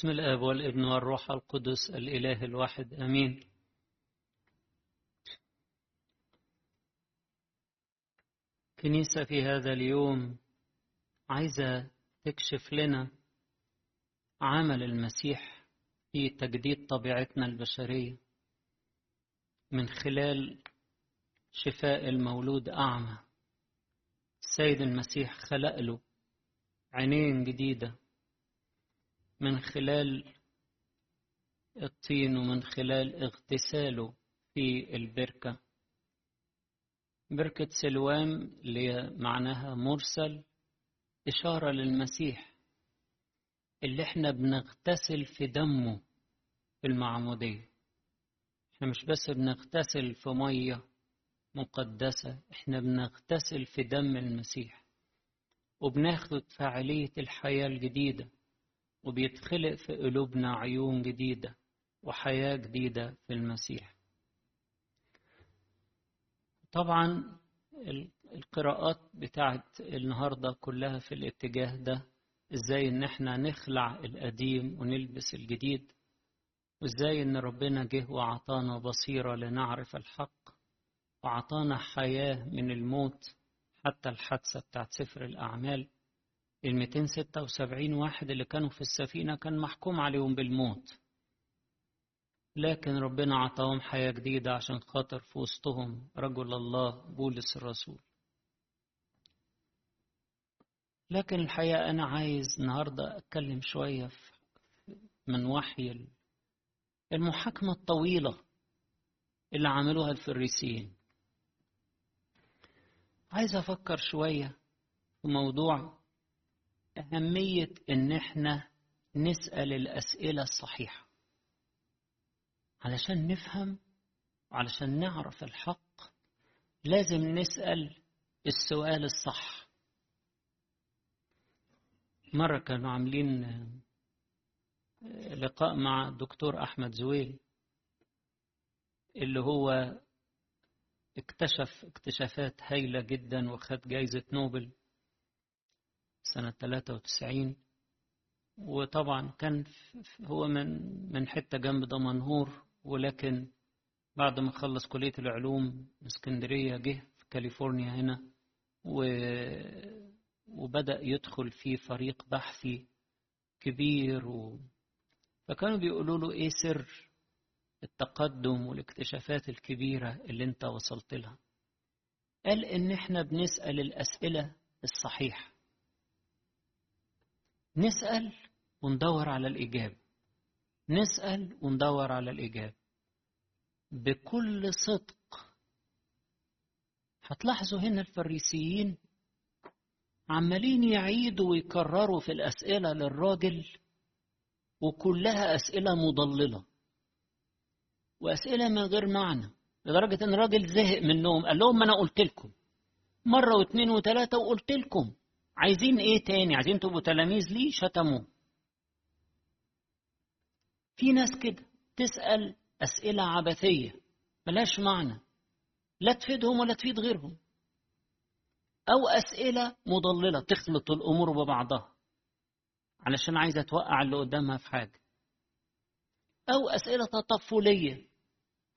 بسم الآب والابن والروح القدس الإله الواحد آمين. كنيسة في هذا اليوم عايزة تكشف لنا عمل المسيح في تجديد طبيعتنا البشرية من خلال شفاء المولود أعمى. السيد المسيح خلق له عينين جديدة من خلال الطين ومن خلال اغتساله في البركة. بركة سلوام اللي معناها مرسل إشارة للمسيح اللي إحنا بنغتسل في دمه في المعمودية. إحنا مش بس بنغتسل في مية مقدسة إحنا بنغتسل في دم المسيح. وبناخد فاعلية الحياة الجديدة. وبيتخلق في قلوبنا عيون جديدة وحياة جديدة في المسيح. طبعا القراءات بتاعت النهاردة كلها في الاتجاه ده إزاي إن إحنا نخلع القديم ونلبس الجديد وإزاي إن ربنا جه وعطانا بصيرة لنعرف الحق وعطانا حياة من الموت حتى الحادثة بتاعت سفر الأعمال. ال 276 واحد اللي كانوا في السفينة كان محكوم عليهم بالموت. لكن ربنا عطاهم حياة جديدة عشان خاطر في وسطهم رجل الله بولس الرسول. لكن الحقيقة أنا عايز النهاردة أتكلم شوية من وحي المحاكمة الطويلة اللي عملوها الفريسيين. عايز أفكر شوية في موضوع أهمية إن إحنا نسأل الأسئلة الصحيحة. علشان نفهم وعلشان نعرف الحق لازم نسأل السؤال الصح. مرة كانوا عاملين لقاء مع الدكتور أحمد زويل اللي هو اكتشف اكتشافات هايلة جدا وخد جايزة نوبل. سنة 93 وطبعا كان هو من من حتة جنب دمنهور ولكن بعد ما خلص كلية العلوم اسكندرية جه في كاليفورنيا هنا و وبدأ يدخل في فريق بحثي كبير و... فكانوا بيقولوا له إيه سر التقدم والاكتشافات الكبيرة اللي أنت وصلت لها؟ قال إن إحنا بنسأل الأسئلة الصحيحة. نسأل وندور على الإجابة. نسأل وندور على الإجابة. بكل صدق هتلاحظوا هنا الفريسيين عمالين يعيدوا ويكرروا في الأسئلة للراجل وكلها أسئلة مضللة وأسئلة من غير معنى لدرجة إن الراجل زهق منهم قال لهم أنا قلت لكم. مرة واثنين وثلاثة وقلت لكم. عايزين إيه تاني؟ عايزين تبقوا تلاميذ لي شتموه. في ناس كده تسأل أسئلة عبثية ملاش معنى. لا تفيدهم ولا تفيد غيرهم. أو أسئلة مضللة تخلط الأمور ببعضها. علشان عايزة توقع اللي قدامها في حاجة. أو أسئلة تطفلية.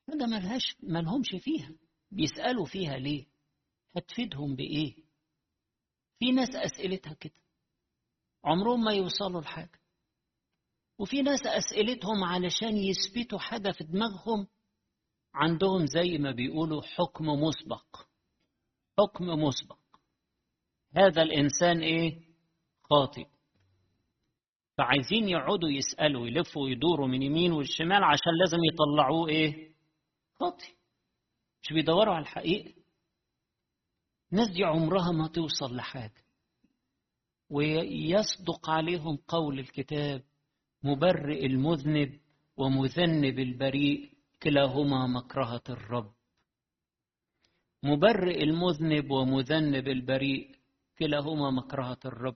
حاجة ملهاش ملهمش فيها. بيسألوا فيها ليه؟ هتفيدهم بإيه؟ في ناس أسئلتها كده. عمرهم ما يوصلوا لحاجة. وفي ناس أسئلتهم علشان يثبتوا حاجة في دماغهم عندهم زي ما بيقولوا حكم مسبق. حكم مسبق. هذا الإنسان إيه؟ خاطئ. فعايزين يقعدوا يسألوا يلفوا ويدوروا من يمين والشمال عشان لازم يطلعوه إيه؟ خاطئ. مش بيدوروا على الحقيقة. الناس دي عمرها ما توصل لحاجة. ويصدق عليهم قول الكتاب مبرئ المذنب ومذنب البريء كلاهما مكرهة الرب. مبرئ المذنب ومذنب البريء كلاهما مكرهة الرب.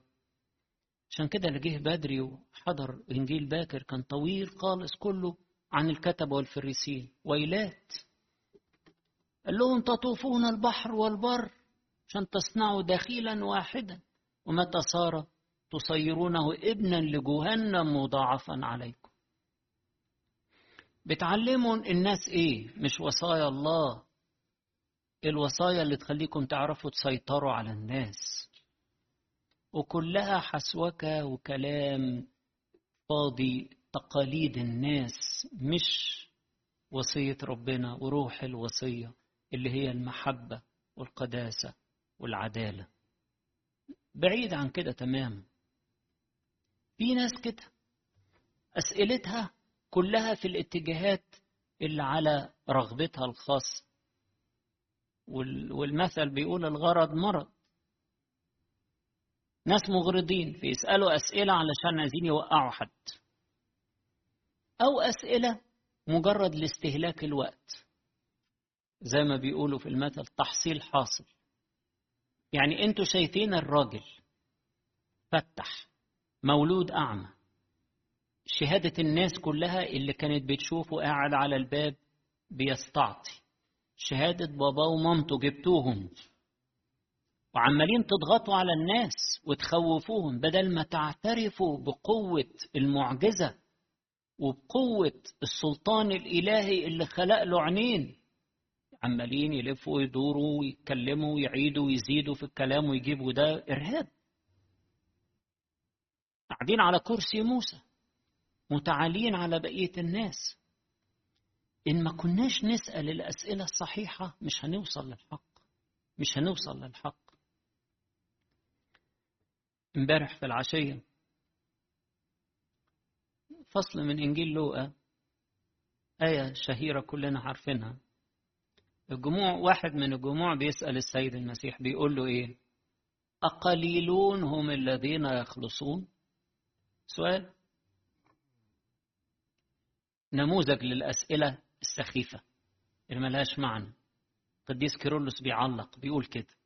عشان كده اللي جه بدري وحضر إنجيل باكر كان طويل خالص كله عن الكتبة والفريسين. ويلات قال لهم تطوفون البحر والبر عشان تصنعوا دخيلا واحدا. ومتى صار تصيرونه ابنا لجهنم مضاعفا عليكم. بتعلموا الناس إيه؟ مش وصايا الله. الوصايا اللي تخليكم تعرفوا تسيطروا على الناس. وكلها حسوكة وكلام فاضي تقاليد الناس مش وصية ربنا. وروح الوصية اللي هي المحبة والقداسة. والعدالة. بعيد عن كده تماما في ناس كده أسئلتها كلها في الاتجاهات اللي على رغبتها الخاصة. والمثل بيقول الغرض مرض. ناس مغرضين فيسألوا أسئلة علشان عايزين يوقعوا حد. أو أسئلة مجرد لاستهلاك الوقت. زي ما بيقولوا في المثل تحصيل حاصل. يعني أنتوا شايفين الراجل فتح مولود أعمى شهادة الناس كلها اللي كانت بتشوفه قاعد على الباب بيستعطي شهادة بابا ومامته جبتوهم وعمالين تضغطوا على الناس وتخوفوهم بدل ما تعترفوا بقوة المعجزة وبقوة السلطان الإلهي اللي خلق له عينين عمالين يلفوا ويدوروا ويتكلموا ويعيدوا ويزيدوا في الكلام ويجيبوا ده إرهاب. قاعدين على كرسي موسى متعالين على بقية الناس. إن ما كناش نسأل الأسئلة الصحيحة مش هنوصل للحق مش هنوصل للحق. إمبارح في العشية فصل من إنجيل لوقا آية شهيرة كلنا عارفينها. الجموع واحد من الجموع بيسأل السيد المسيح بيقول له إيه؟ أقليلون هم الذين يخلصون؟ سؤال. نموذج للأسئلة السخيفة اللي ملهاش معنى. قديس كيرلس بيعلق بيقول كده.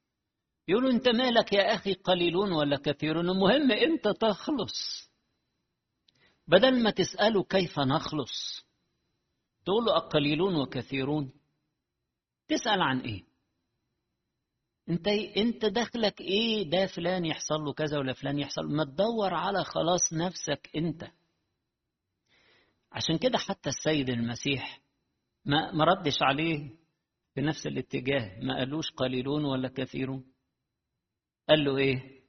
بيقولوا أنت مالك يا أخي قليلون ولا كثيرون؟ المهم أنت تخلص. بدل ما تسأله كيف نخلص تقول له أقليلون وكثيرون. تسأل عن إيه؟ أنت أنت دخلك إيه؟ ده فلان يحصل له كذا ولا فلان يحصل ما تدور على خلاص نفسك أنت. عشان كده حتى السيد المسيح ما ما ردش عليه في نفس الاتجاه. ما قالوش قليلون ولا كثيرون. قال له إيه؟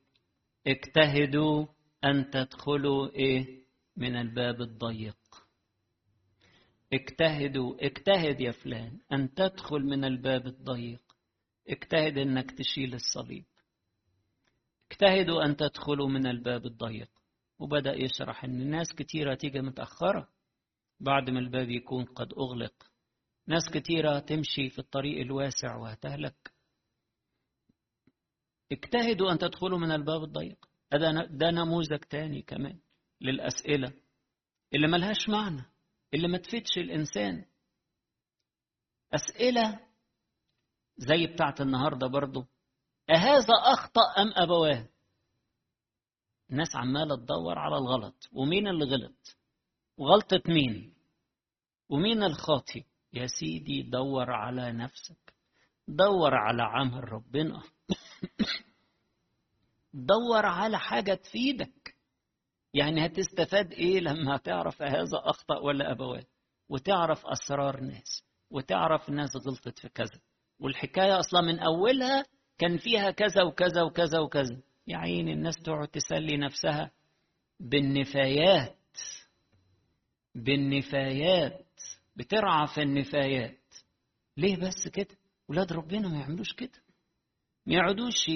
اجتهدوا أن تدخلوا إيه؟ من الباب الضيق. اجتهدوا اجتهد يا فلان أن تدخل من الباب الضيق. اجتهد إنك تشيل الصليب. اجتهدوا أن تدخلوا من الباب الضيق. وبدأ يشرح إن ناس كتيرة تيجي متأخرة. بعد ما الباب يكون قد أغلق. ناس كتيرة تمشي في الطريق الواسع وهتهلك. اجتهدوا أن تدخلوا من الباب الضيق. ده نموذج تاني كمان للأسئلة اللي ملهاش معنى. اللي ما تفيدش الإنسان أسئلة زي بتاعت النهارده برضو أهذا أخطأ أم أبواه؟ الناس عمالة تدور على الغلط ومين اللي غلط؟ وغلطة مين؟ ومين الخاطئ؟ يا سيدي دور على نفسك دور على عمل ربنا دور على حاجة تفيدك يعني هتستفاد إيه لما تعرف هذا أخطأ ولا أبواه وتعرف أسرار ناس وتعرف ناس غلطت في كذا. والحكاية أصلا من أولها كان فيها كذا وكذا وكذا وكذا. يا عيني الناس تقعد تسلي نفسها بالنفايات. بالنفايات. بترعى في النفايات. ليه بس كده؟ ولاد ربنا ما يعملوش كده. ما يقعدوش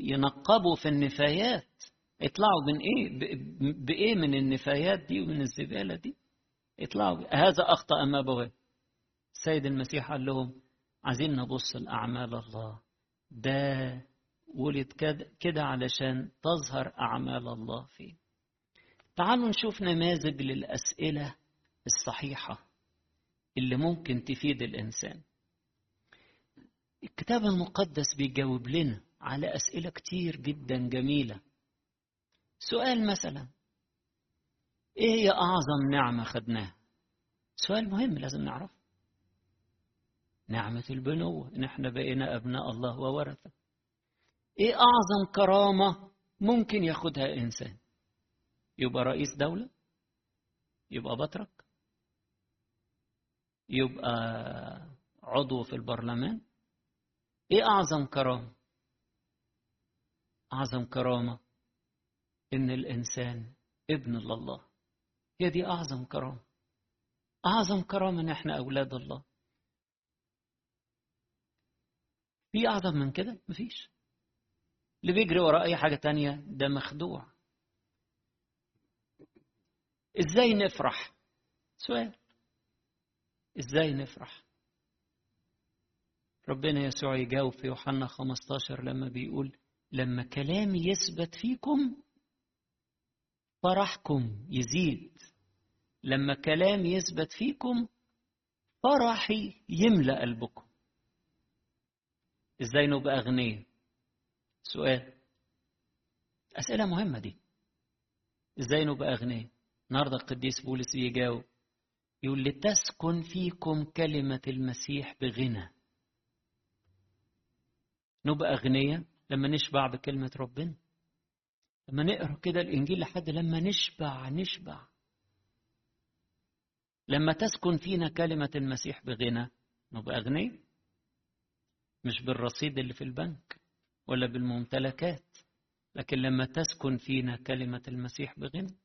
ينقبوا في النفايات. يطلعوا من إيه؟ بإيه من النفايات دي ومن الزبالة دي؟ يطلعوا هذا أخطأ ما بواه السيد المسيح قال لهم عايزين نبص لأعمال الله. ده ولد كده علشان تظهر أعمال الله فيه. تعالوا نشوف نماذج للأسئلة الصحيحة اللي ممكن تفيد الإنسان. الكتاب المقدس بيجاوب لنا على أسئلة كتير جدا جميلة. سؤال مثلا. إيه هي أعظم نعمة خدناها؟ سؤال مهم لازم نعرفه نعمة البنوة إن إحنا بقينا أبناء الله وورثة. إيه أعظم كرامة ممكن ياخدها إنسان؟ يبقى رئيس دولة؟ يبقى بطرك؟ يبقى عضو في البرلمان؟ إيه أعظم كرامة؟ أعظم كرامة إن الإنسان ابن الله هي دي أعظم كرامة. أعظم كرامة إن إحنا أولاد الله. في أعظم من كده؟ مفيش. اللي بيجري ورا أي حاجة تانية ده مخدوع. إزاي نفرح؟ سؤال. إزاي نفرح؟ ربنا يسوع يجاوب في يوحنا 15 لما بيقول لما كلامي يثبت فيكم فرحكم يزيد. لما كلامي يثبت فيكم فرحي يملأ قلبكم إزاي نبقى أغنياء؟ سؤال. أسئلة مهمة دي. إزاي نبقى أغنياء؟ النهارده القديس بولس بيجاوب يقول لتسكن فيكم كلمة المسيح بغنى. نبقى أغنياء لما نشبع بكلمة ربنا. لما نقرأ كده الإنجيل لحد لما نشبع نشبع. لما تسكن فينا كلمة المسيح بغنى نبقى أغنياء. مش بالرصيد اللي في البنك ولا بالممتلكات لكن لما تسكن فينا كلمة المسيح بغنى.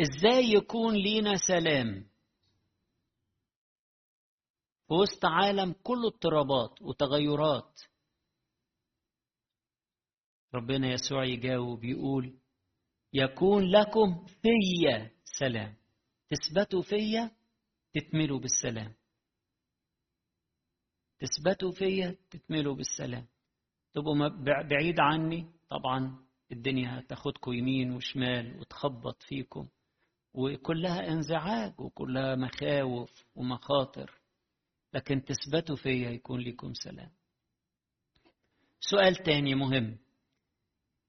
إزاي يكون لينا سلام في وسط عالم كله اضطرابات وتغيرات؟ ربنا يسوع يجاوب يقول يكون لكم في سلام. تثبتوا فيا تتملوا بالسلام. تثبتوا فيا تتملوا بالسلام. تبقوا بعيد عني طبعا الدنيا هتاخدكم يمين وشمال وتخبط فيكم. وكلها انزعاج وكلها مخاوف ومخاطر. لكن تثبتوا فيا يكون لكم سلام. سؤال تاني مهم.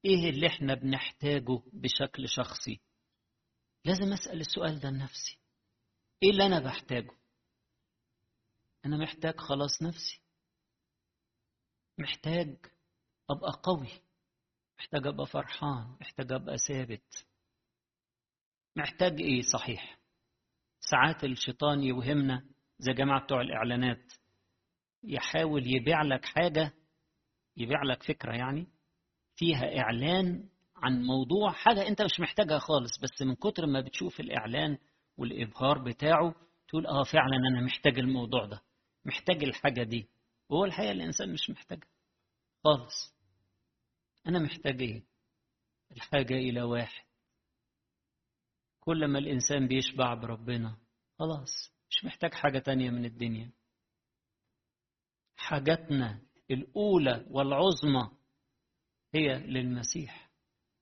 إيه اللي إحنا بنحتاجه بشكل شخصي؟ لازم أسأل السؤال ده لنفسي. إيه اللي أنا بحتاجه؟ أنا محتاج خلاص نفسي. محتاج أبقى قوي. محتاج أبقى فرحان. محتاج أبقى ثابت. محتاج إيه صحيح؟ ساعات الشيطان يوهمنا زي جماعة بتوع الإعلانات يحاول يبيع لك حاجة يبيع لك فكرة يعني. فيها إعلان عن موضوع حاجة أنت مش محتاجها خالص بس من كتر ما بتشوف الإعلان والإبهار بتاعه تقول آه فعلا أنا محتاج الموضوع ده محتاج الحاجة دي. وهو الحقيقة الإنسان مش محتاجها خالص. أنا محتاج إيه؟ الحاجة إلى واحد. كل ما الإنسان بيشبع بربنا خلاص مش محتاج حاجة تانية من الدنيا. حاجتنا الأولى والعظمى هي للمسيح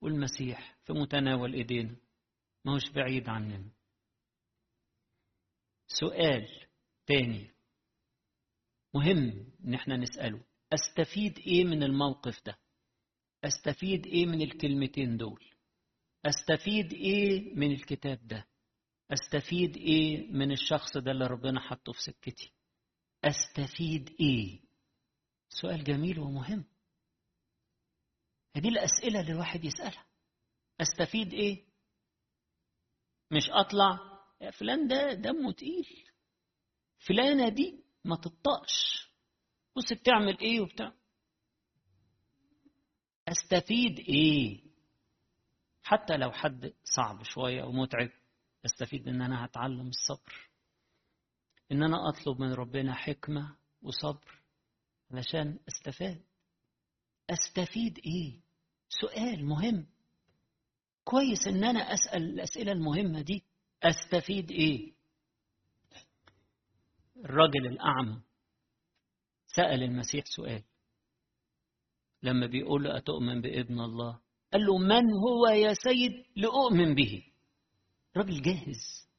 والمسيح في متناول إيدينا. ما هوش بعيد عننا. سؤال تاني مهم إن إحنا نسأله. أستفيد إيه من الموقف ده؟ أستفيد إيه من الكلمتين دول؟ أستفيد إيه من الكتاب ده؟ أستفيد إيه من الشخص ده اللي ربنا حطه في سكتي؟ أستفيد إيه؟ سؤال جميل ومهم. هذه الأسئلة اللي الواحد يسألها. أستفيد إيه؟ مش أطلع. يا فلان ده دمه تقيل. فلانة دي ما تطقش. بص بتعمل إيه وبتاع. أستفيد إيه؟ حتى لو حد صعب شوية ومتعب أستفيد إن أنا هتعلم الصبر. إن أنا أطلب من ربنا حكمة وصبر علشان أستفاد. أستفيد إيه؟ سؤال مهم. كويس إن أنا أسأل الأسئلة المهمة دي. أستفيد إيه؟ الراجل الأعمى سأل المسيح سؤال. لما بيقول له أتؤمن بابن الله؟ قال له من هو يا سيد لأؤمن به؟ راجل جاهز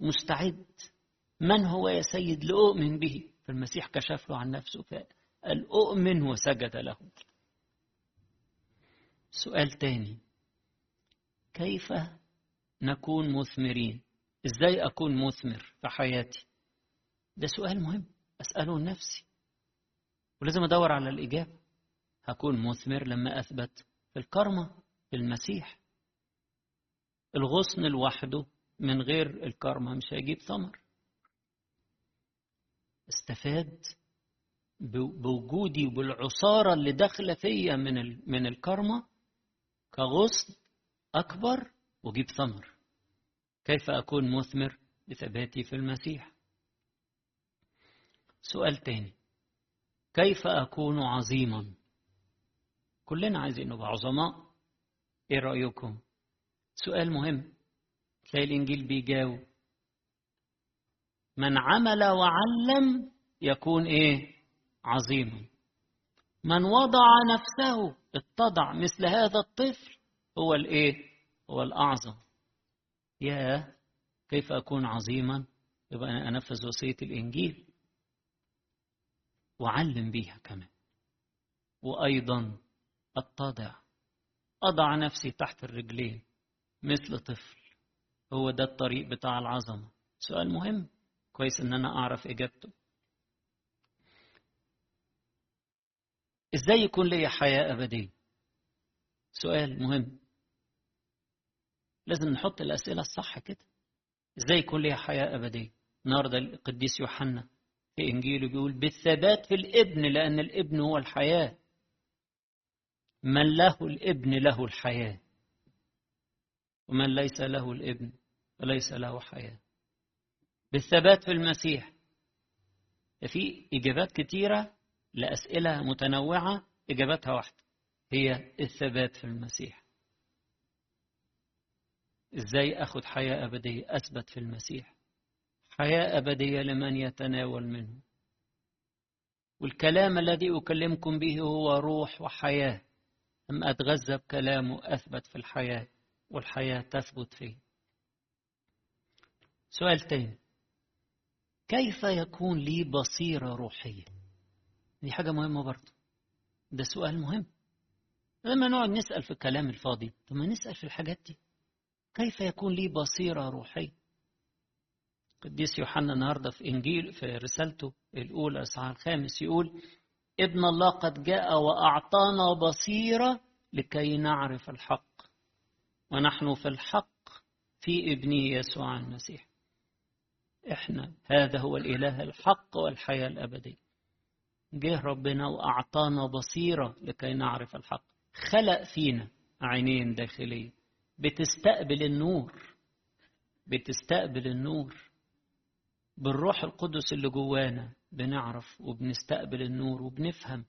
مستعد. من هو يا سيد لأؤمن به؟ فالمسيح كشف له عن نفسه فقال أؤمن وسجد له. سؤال تاني. كيف نكون مثمرين؟ إزاي أكون مثمر في حياتي؟ ده سؤال مهم. أسأله لنفسي ولازم أدور على الإجابة. هكون مثمر لما أثبت في الكرمة في المسيح. الغصن لوحده من غير الكرمة مش هيجيب ثمر. استفاد بوجودي وبالعصارة اللي داخلة فيا من من الكرمة كغصن أكبر وجيب ثمر. كيف أكون مثمر بثباتي في المسيح؟ سؤال تاني. كيف أكون عظيما؟ كلنا عايزين نبقى عظماء. إيه رأيكم؟ سؤال مهم. تلاقي الإنجيل بيجاوب. من عمل وعلم يكون إيه؟ عظيما. من وضع نفسه اتضع مثل هذا الطفل هو الإيه؟ هو الأعظم. يا كيف أكون عظيما؟ يبقى أنا أنفذ وصية الإنجيل. وعلم بيها كمان. وأيضا أتضع أضع نفسي تحت الرجلين مثل طفل. هو ده الطريق بتاع العظمة. سؤال مهم كويس إن أنا أعرف إجابته. إزاي يكون لي حياة أبدية؟ سؤال مهم. لازم نحط الأسئلة الصح كده. إزاي يكون لي حياة أبدية؟ النهارده القديس يوحنا في إنجيله بيقول بالثبات في الإبن لأن الإبن هو الحياة. من له الإبن له الحياة. ومن ليس له الإبن فليس له حياة. بالثبات في المسيح. في إجابات كتيرة لأسئلة متنوعة إجابتها واحدة هي الثبات في المسيح. إزاي أخذ حياة أبدية؟ أثبت في المسيح. حياة أبدية لمن يتناول منه. والكلام الذي أكلمكم به هو روح وحياة. أم أتغذى بكلامه أثبت في الحياة والحياة تثبت فيه. سؤال تاني. كيف يكون لي بصيرة روحية؟ دي حاجة مهمة برضه. ده سؤال مهم. لما نقعد نسأل في الكلام الفاضي طب ما نسأل في الحاجات دي. كيف يكون لي بصيرة روحية؟ قديس يوحنا النهارده في إنجيل في رسالته الأولى إصحاح الخامس يقول ابن الله قد جاء وأعطانا بصيرة لكي نعرف الحق ونحن في الحق في ابنه يسوع المسيح. إحنا هذا هو الإله الحق والحياة الأبدية. جه ربنا وأعطانا بصيرة لكي نعرف الحق. خلق فينا عينين داخلية. بتستقبل النور. بتستقبل النور. بالروح القدس اللي جوانا بنعرف وبنستقبل النور وبنفهم.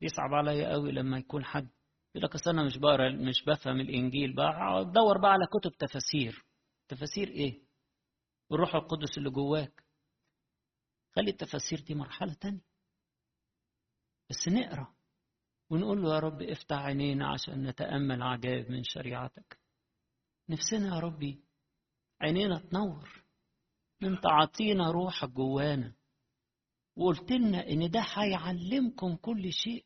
يصعب عليا قوي لما يكون حد يقول لك أصل أنا مش بقرأ مش بفهم الإنجيل. بقى ادور بقى على كتب تفاسير. تفاسير إيه؟ الروح القدس اللي جواك. خلي التفاسير دي مرحلة تانية. بس نقرأ ونقول له يا رب افتح عينينا عشان نتأمل عجائب من شريعتك. نفسنا يا ربي عينينا تنور. انت عطينا روحك جوانا. وقلت لنا إن ده هيعلمكم كل شيء.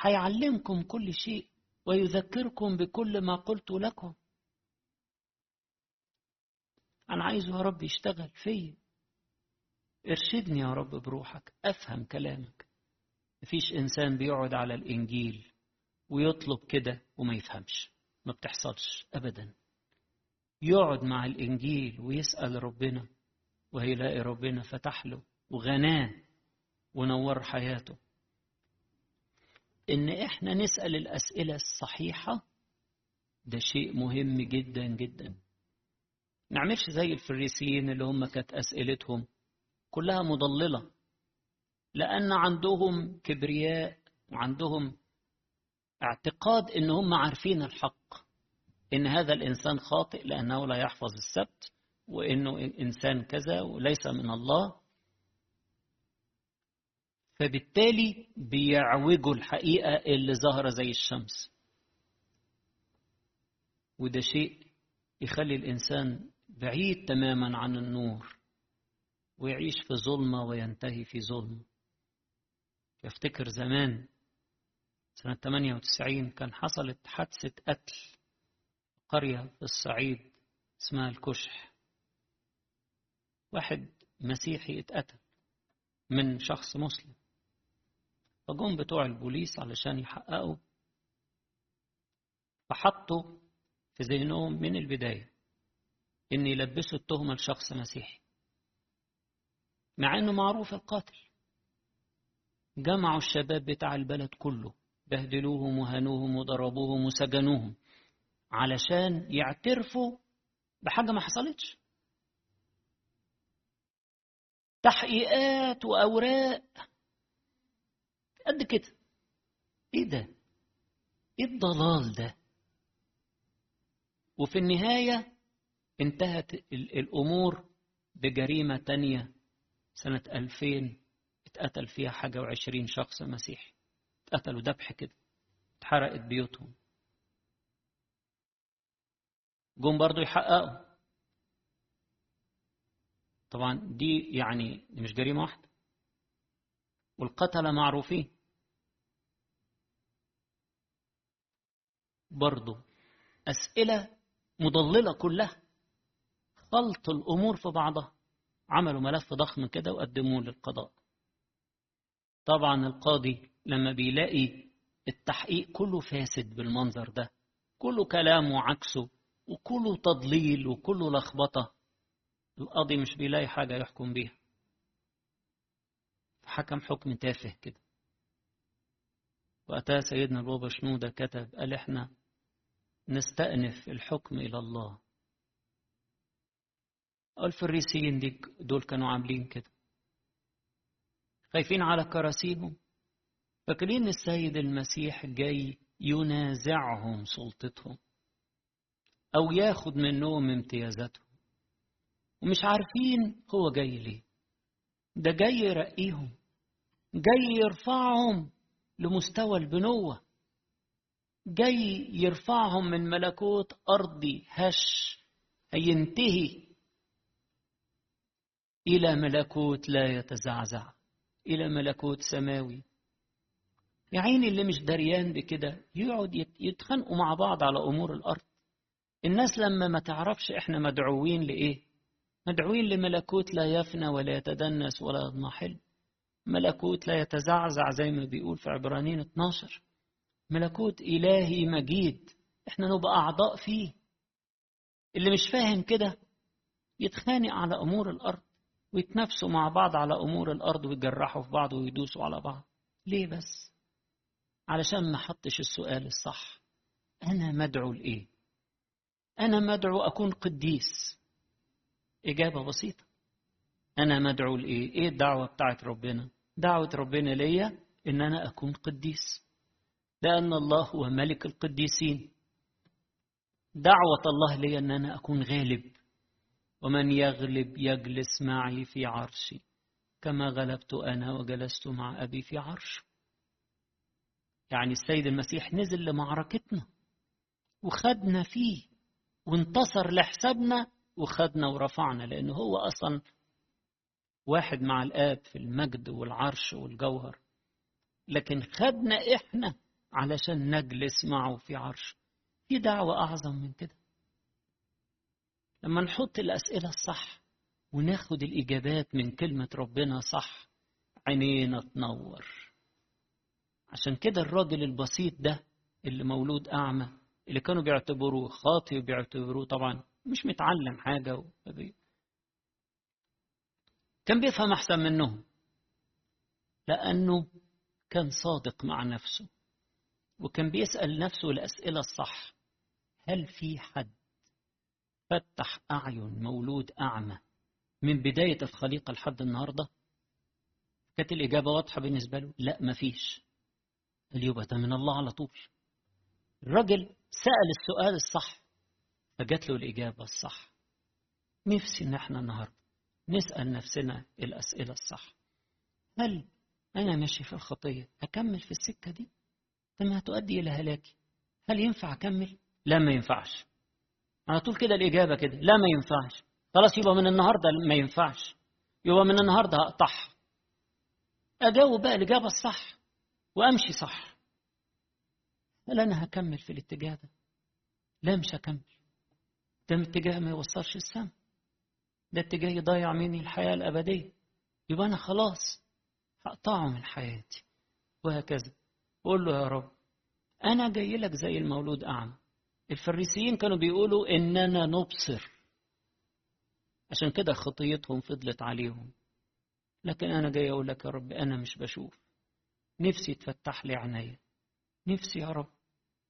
هيعلمكم كل شيء ويذكركم بكل ما قلت لكم. أنا عايزه يا رب يشتغل فيا. ارشدني يا رب بروحك. أفهم كلامك. مفيش إنسان بيقعد على الإنجيل ويطلب كده وما يفهمش. ما بتحصلش أبدا. يقعد مع الإنجيل ويسأل ربنا وهيلاقي ربنا فتح له وغناه ونور حياته. إن إحنا نسأل الأسئلة الصحيحة ده شيء مهم جدا جدا. نعملش زي الفريسيين اللي هم كانت أسئلتهم كلها مضللة. لأن عندهم كبرياء وعندهم اعتقاد إن هم عارفين الحق إن هذا الإنسان خاطئ لأنه لا يحفظ السبت وإنه إنسان كذا وليس من الله. فبالتالي بيعوجوا الحقيقة اللي ظاهرة زي الشمس. وده شيء يخلي الإنسان بعيد تماما عن النور ويعيش في ظلمة وينتهي في ظلم يفتكر زمان سنة 98 كان حصلت حادثة قتل قرية في الصعيد اسمها الكشح. واحد مسيحي اتقتل من شخص مسلم. فجم بتوع البوليس علشان يحققوا فحطوا في ذهنهم من البداية إن يلبسوا التهمة لشخص مسيحي مع إنه معروف القاتل. جمعوا الشباب بتاع البلد كله بهدلوهم وهنوهم وضربوهم وسجنوهم علشان يعترفوا بحاجة ما حصلتش تحقيقات وأوراق قد كده إيه ده؟ إيه الضلال ده؟ وفي النهاية انتهت الأمور بجريمة تانية سنة 2000 اتقتل فيها حاجة وعشرين شخص مسيحي. اتقتلوا ذبح كده. اتحرقت بيوتهم. جم برضو يحققوا. طبعا دي يعني دي مش جريمة واحدة. والقتلة معروفين. برضو أسئلة مضللة كلها. خلط الأمور في بعضها. عملوا ملف ضخم كده وقدموه للقضاء. طبعا القاضي لما بيلاقي التحقيق كله فاسد بالمنظر ده كله كلام وعكسه وكله تضليل وكله لخبطة القاضي مش بيلاقي حاجة يحكم بيها. حكم حكم تافه كده. وأتى سيدنا البابا شنودة كتب قال إحنا نستأنف الحكم إلى الله. الفريسيين دي دول كانوا عاملين كده. خايفين على كراسيهم. فاكرين السيد المسيح جاي ينازعهم سلطتهم أو ياخد منهم امتيازاتهم. ومش عارفين هو جاي ليه. ده جاي يرقيهم جاي يرفعهم لمستوى البنوة جاي يرفعهم من ملكوت أرضي هش هينتهي إلى ملكوت لا يتزعزع. إلى ملكوت سماوي. يا عيني اللي مش دريان بكده يقعد يتخانقوا مع بعض على أمور الأرض. الناس لما ما تعرفش إحنا مدعوين لإيه؟ مدعوين لملكوت لا يفنى ولا يتدنس ولا يضمحل. ملكوت لا يتزعزع زي ما بيقول في عبرانيين 12 ملكوت إلهي مجيد إحنا نبقى أعضاء فيه. اللي مش فاهم كده يتخانق على أمور الأرض. ويتنافسوا مع بعض على أمور الأرض ويجرحوا في بعض ويدوسوا على بعض. ليه بس؟ علشان ما حطش السؤال الصح. أنا مدعو لإيه؟ أنا مدعو أكون قديس. إجابة بسيطة. أنا مدعو لإيه؟ إيه الدعوة بتاعت ربنا؟ دعوة ربنا ليا إن أنا أكون قديس. لأن الله هو ملك القديسين. دعوة الله لي أن أنا أكون غالب. ومن يغلب يجلس معي في عرشي كما غلبت أنا وجلست مع أبي في عرشه يعني السيد المسيح نزل لمعركتنا وخدنا فيه وانتصر لحسابنا وخدنا ورفعنا لأنه هو أصلا واحد مع الآب في المجد والعرش والجوهر. لكن خدنا إحنا علشان نجلس معه في عرش في دعوة أعظم من كده. لما نحط الأسئلة الصح وناخد الإجابات من كلمة ربنا صح عينينا تنور. عشان كده الراجل البسيط ده اللي مولود أعمى اللي كانوا بيعتبروه خاطي وبيعتبروه طبعا مش متعلم حاجة وبي... كان بيفهم أحسن منهم لأنه كان صادق مع نفسه وكان بيسأل نفسه الأسئلة الصح هل في حد فتح أعين مولود أعمى. من بداية الخليقة لحد النهاردة. كانت الإجابة واضحة بالنسبة له. لا مفيش يبقى ده من الله على طول. الراجل سأل السؤال الصح فجات له الإجابة الصح. نفسي إن إحنا النهاردة نسأل نفسنا الأسئلة الصح. هل أنا ماشي في الخطية أكمل في السكة دي؟ ثم هتؤدي إلى هلاكي. هل ينفع أكمل؟ لا ما ينفعش. على طول كده الإجابة كده لا ما ينفعش. خلاص يبقى من النهاردة ما ينفعش. يبقى من النهاردة هقطعها أجاوب بقى الإجابة الصح وأمشي صح. هل أنا هكمل في الاتجاه ده؟ لا مش هكمل. ده اتجاه ما يوصلش السما ده اتجاه يضيع مني الحياة الأبدية. يبقى أنا خلاص هقطعه من حياتي. وهكذا. قول له يا رب أنا جاي لك زي المولود أعمى. الفريسيين كانوا بيقولوا إننا نبصر. عشان كده خطيتهم فضلت عليهم. لكن أنا جاي أقول لك يا رب أنا مش بشوف. نفسي تفتح لي عينيا نفسي يا رب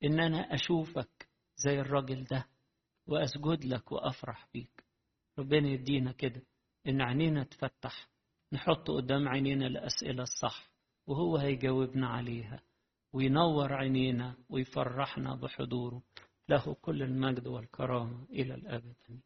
إن أنا أشوفك زي الراجل ده وأسجد لك وأفرح بيك. ربنا يدينا كده إن عينينا تفتح نحط قدام عينينا الأسئلة الصح وهو هيجاوبنا عليها وينور عينينا ويفرحنا بحضوره. له كل المجد والكرامة إلى الأبد.